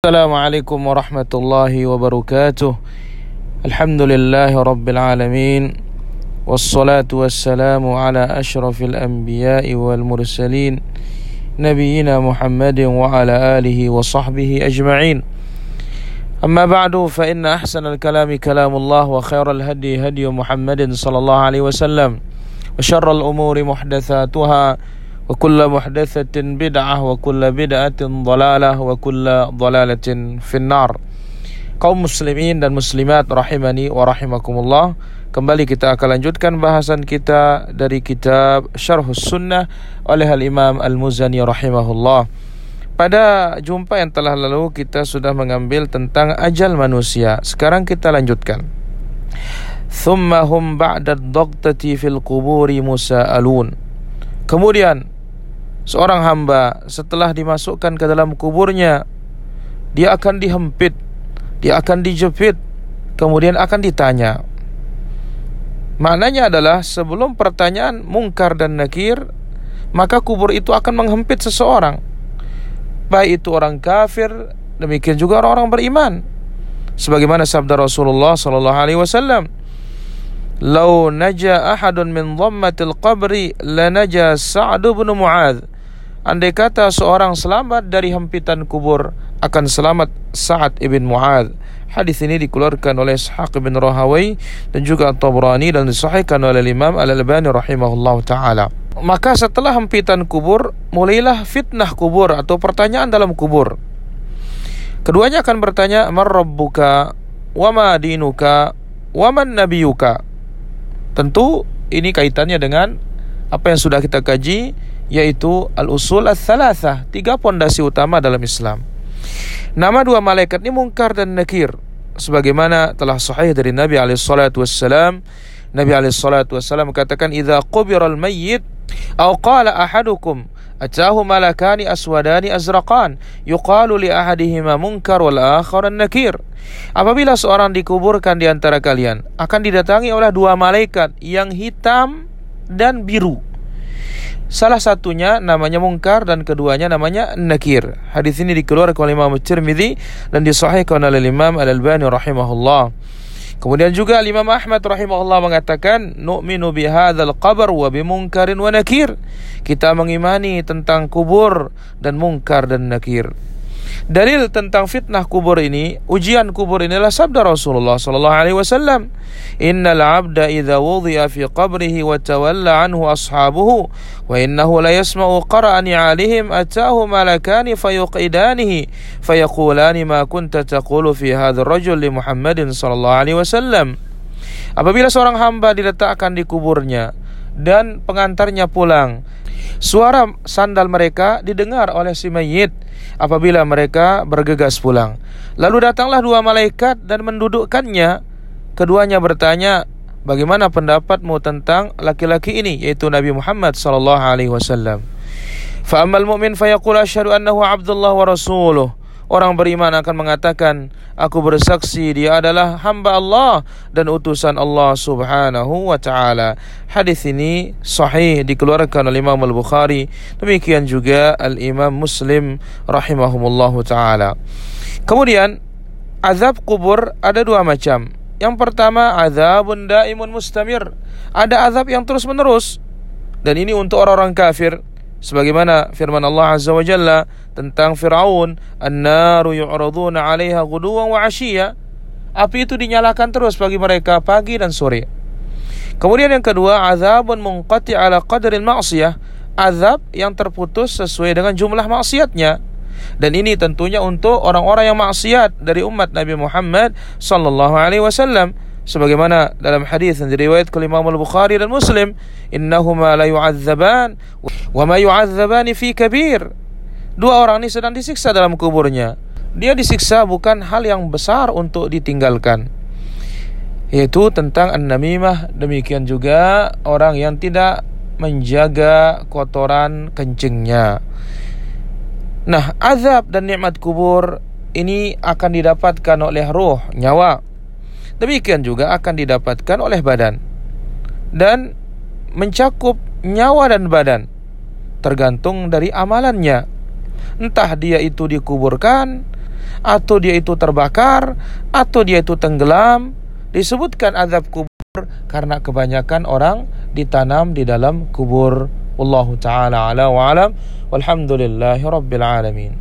السلام عليكم ورحمة الله وبركاته. الحمد لله رب العالمين والصلاة والسلام على أشرف الأنبياء والمرسلين نبينا محمد وعلى آله وصحبه أجمعين. أما بعد فإن أحسن الكلام كلام الله وخير الهدي هدي محمد صلى الله عليه وسلم وشر الأمور محدثاتها. وكل محدثة بدعة وكل بدعة ضلالة وكل ضلالة في النار kaum muslimin dan muslimat rahimani wa rahimakumullah Kembali kita akan lanjutkan bahasan kita dari kitab Syarhus Sunnah oleh Al-Imam Al-Muzani rahimahullah Pada jumpa yang telah lalu kita sudah mengambil tentang ajal manusia Sekarang kita lanjutkan Thumma hum ba'da ad-dagtati fil quburi musa'alun Kemudian seorang hamba setelah dimasukkan ke dalam kuburnya dia akan dihempit dia akan dijepit kemudian akan ditanya. Maknanya adalah sebelum pertanyaan mungkar dan nakir maka kubur itu akan menghempit seseorang. Baik itu orang kafir demikian juga orang-orang beriman. Sebagaimana sabda Rasulullah sallallahu alaihi wasallam Lau naja ahadun min dhammatil qabri lanaja Sa'd bin Mu'adz Andai kata seorang selamat dari hempitan kubur akan selamat Sa'ad ibn Mu'ad. Hadis ini dikeluarkan oleh Ishaq bin Rahawai dan juga Tabrani dan disahihkan oleh Imam Al-Albani rahimahullah taala. Maka setelah hempitan kubur, mulailah fitnah kubur atau pertanyaan dalam kubur. Keduanya akan bertanya, "Man rabbuka? Wa ma dinuka? Wa man nabiyuka?" Tentu ini kaitannya dengan apa yang sudah kita kaji yaitu al-usul ats-tsalatsah, tiga pondasi utama dalam Islam. Nama dua malaikat ini Munkar dan Nakir sebagaimana telah sahih dari Nabi alaihi salatu wassalam. Nabi alaihi salatu wassalam katakan idza qubira al-mayyit aw qala ahadukum atahu malakani aswadani azraqan yuqalu li ahadihima wal akhar nakir apabila seorang dikuburkan di antara kalian akan didatangi oleh dua malaikat yang hitam dan biru Salah satunya namanya Mungkar dan keduanya namanya Nakir. Hadis ini dikeluarkan oleh Imam Tirmidzi dan disahihkan oleh Imam Al-Albani rahimahullah. Kemudian juga Imam Ahmad rahimahullah mengatakan nu'minu bihadzal qabr wa bimunkarin wa nakir. Kita mengimani tentang kubur dan mungkar dan nakir. Dalil tentang fitnah kubur ini, ujian kubur inilah sabda Rasulullah sallallahu alaihi wasallam. Innal 'abda idza wudhi'a fi qabrihi wa tawalla anhu ashabuhu wa innahu la yasma'u qara'an 'alihim atahu malakani fayuqidanihi fayaqulani ma kunta taqulu fi hadzal rajul li Muhammadin sallallahu alaihi wasallam. Apabila seorang hamba diletakkan di kuburnya dan pengantarnya pulang, suara sandal mereka didengar oleh si mayit apabila mereka bergegas pulang. Lalu datanglah dua malaikat dan mendudukkannya. Keduanya bertanya, "Bagaimana pendapatmu tentang laki-laki ini?" yaitu Nabi Muhammad sallallahu alaihi wasallam. Fa mu'min fayaqul asyhadu annahu Abdullah wa rasuluh. Orang beriman akan mengatakan, Aku bersaksi dia adalah hamba Allah dan utusan Allah subhanahu wa ta'ala. Hadis ini sahih dikeluarkan oleh Imam Al-Bukhari. Demikian juga Al-Imam Muslim rahimahumullahu ta'ala. Kemudian, azab kubur ada dua macam. Yang pertama, azabun daimun mustamir. Ada azab yang terus menerus. Dan ini untuk orang-orang kafir sebagaimana firman Allah Azza wa Jalla tentang Firaun an-naru yu'raduna 'alaiha ghuduwan wa 'ashiyya api itu dinyalakan terus bagi mereka pagi dan sore. Kemudian yang kedua azabun munqati ala qadril ma'siyah. Azab yang terputus sesuai dengan jumlah maksiatnya. Dan ini tentunya untuk orang-orang yang maksiat dari umat Nabi Muhammad sallallahu alaihi wasallam sebagaimana dalam hadis yang diriwayatkan oleh Imam Al-Bukhari dan Muslim innahuma la yu'adzaban wa ma yu'adzaban fi kabir. Dua orang ini sedang disiksa dalam kuburnya. Dia disiksa bukan hal yang besar untuk ditinggalkan yaitu tentang an-namimah. Demikian juga orang yang tidak menjaga kotoran kencingnya. Nah azab dan nikmat kubur ini akan didapatkan oleh roh nyawa demikian juga akan didapatkan oleh badan dan mencakup nyawa dan badan tergantung dari amalannya. Entah dia itu dikuburkan atau dia itu terbakar atau dia itu tenggelam disebutkan azab kubur karena kebanyakan orang ditanam di dalam kubur. Wallahu taala ala walhamdulillahi rabbil alamin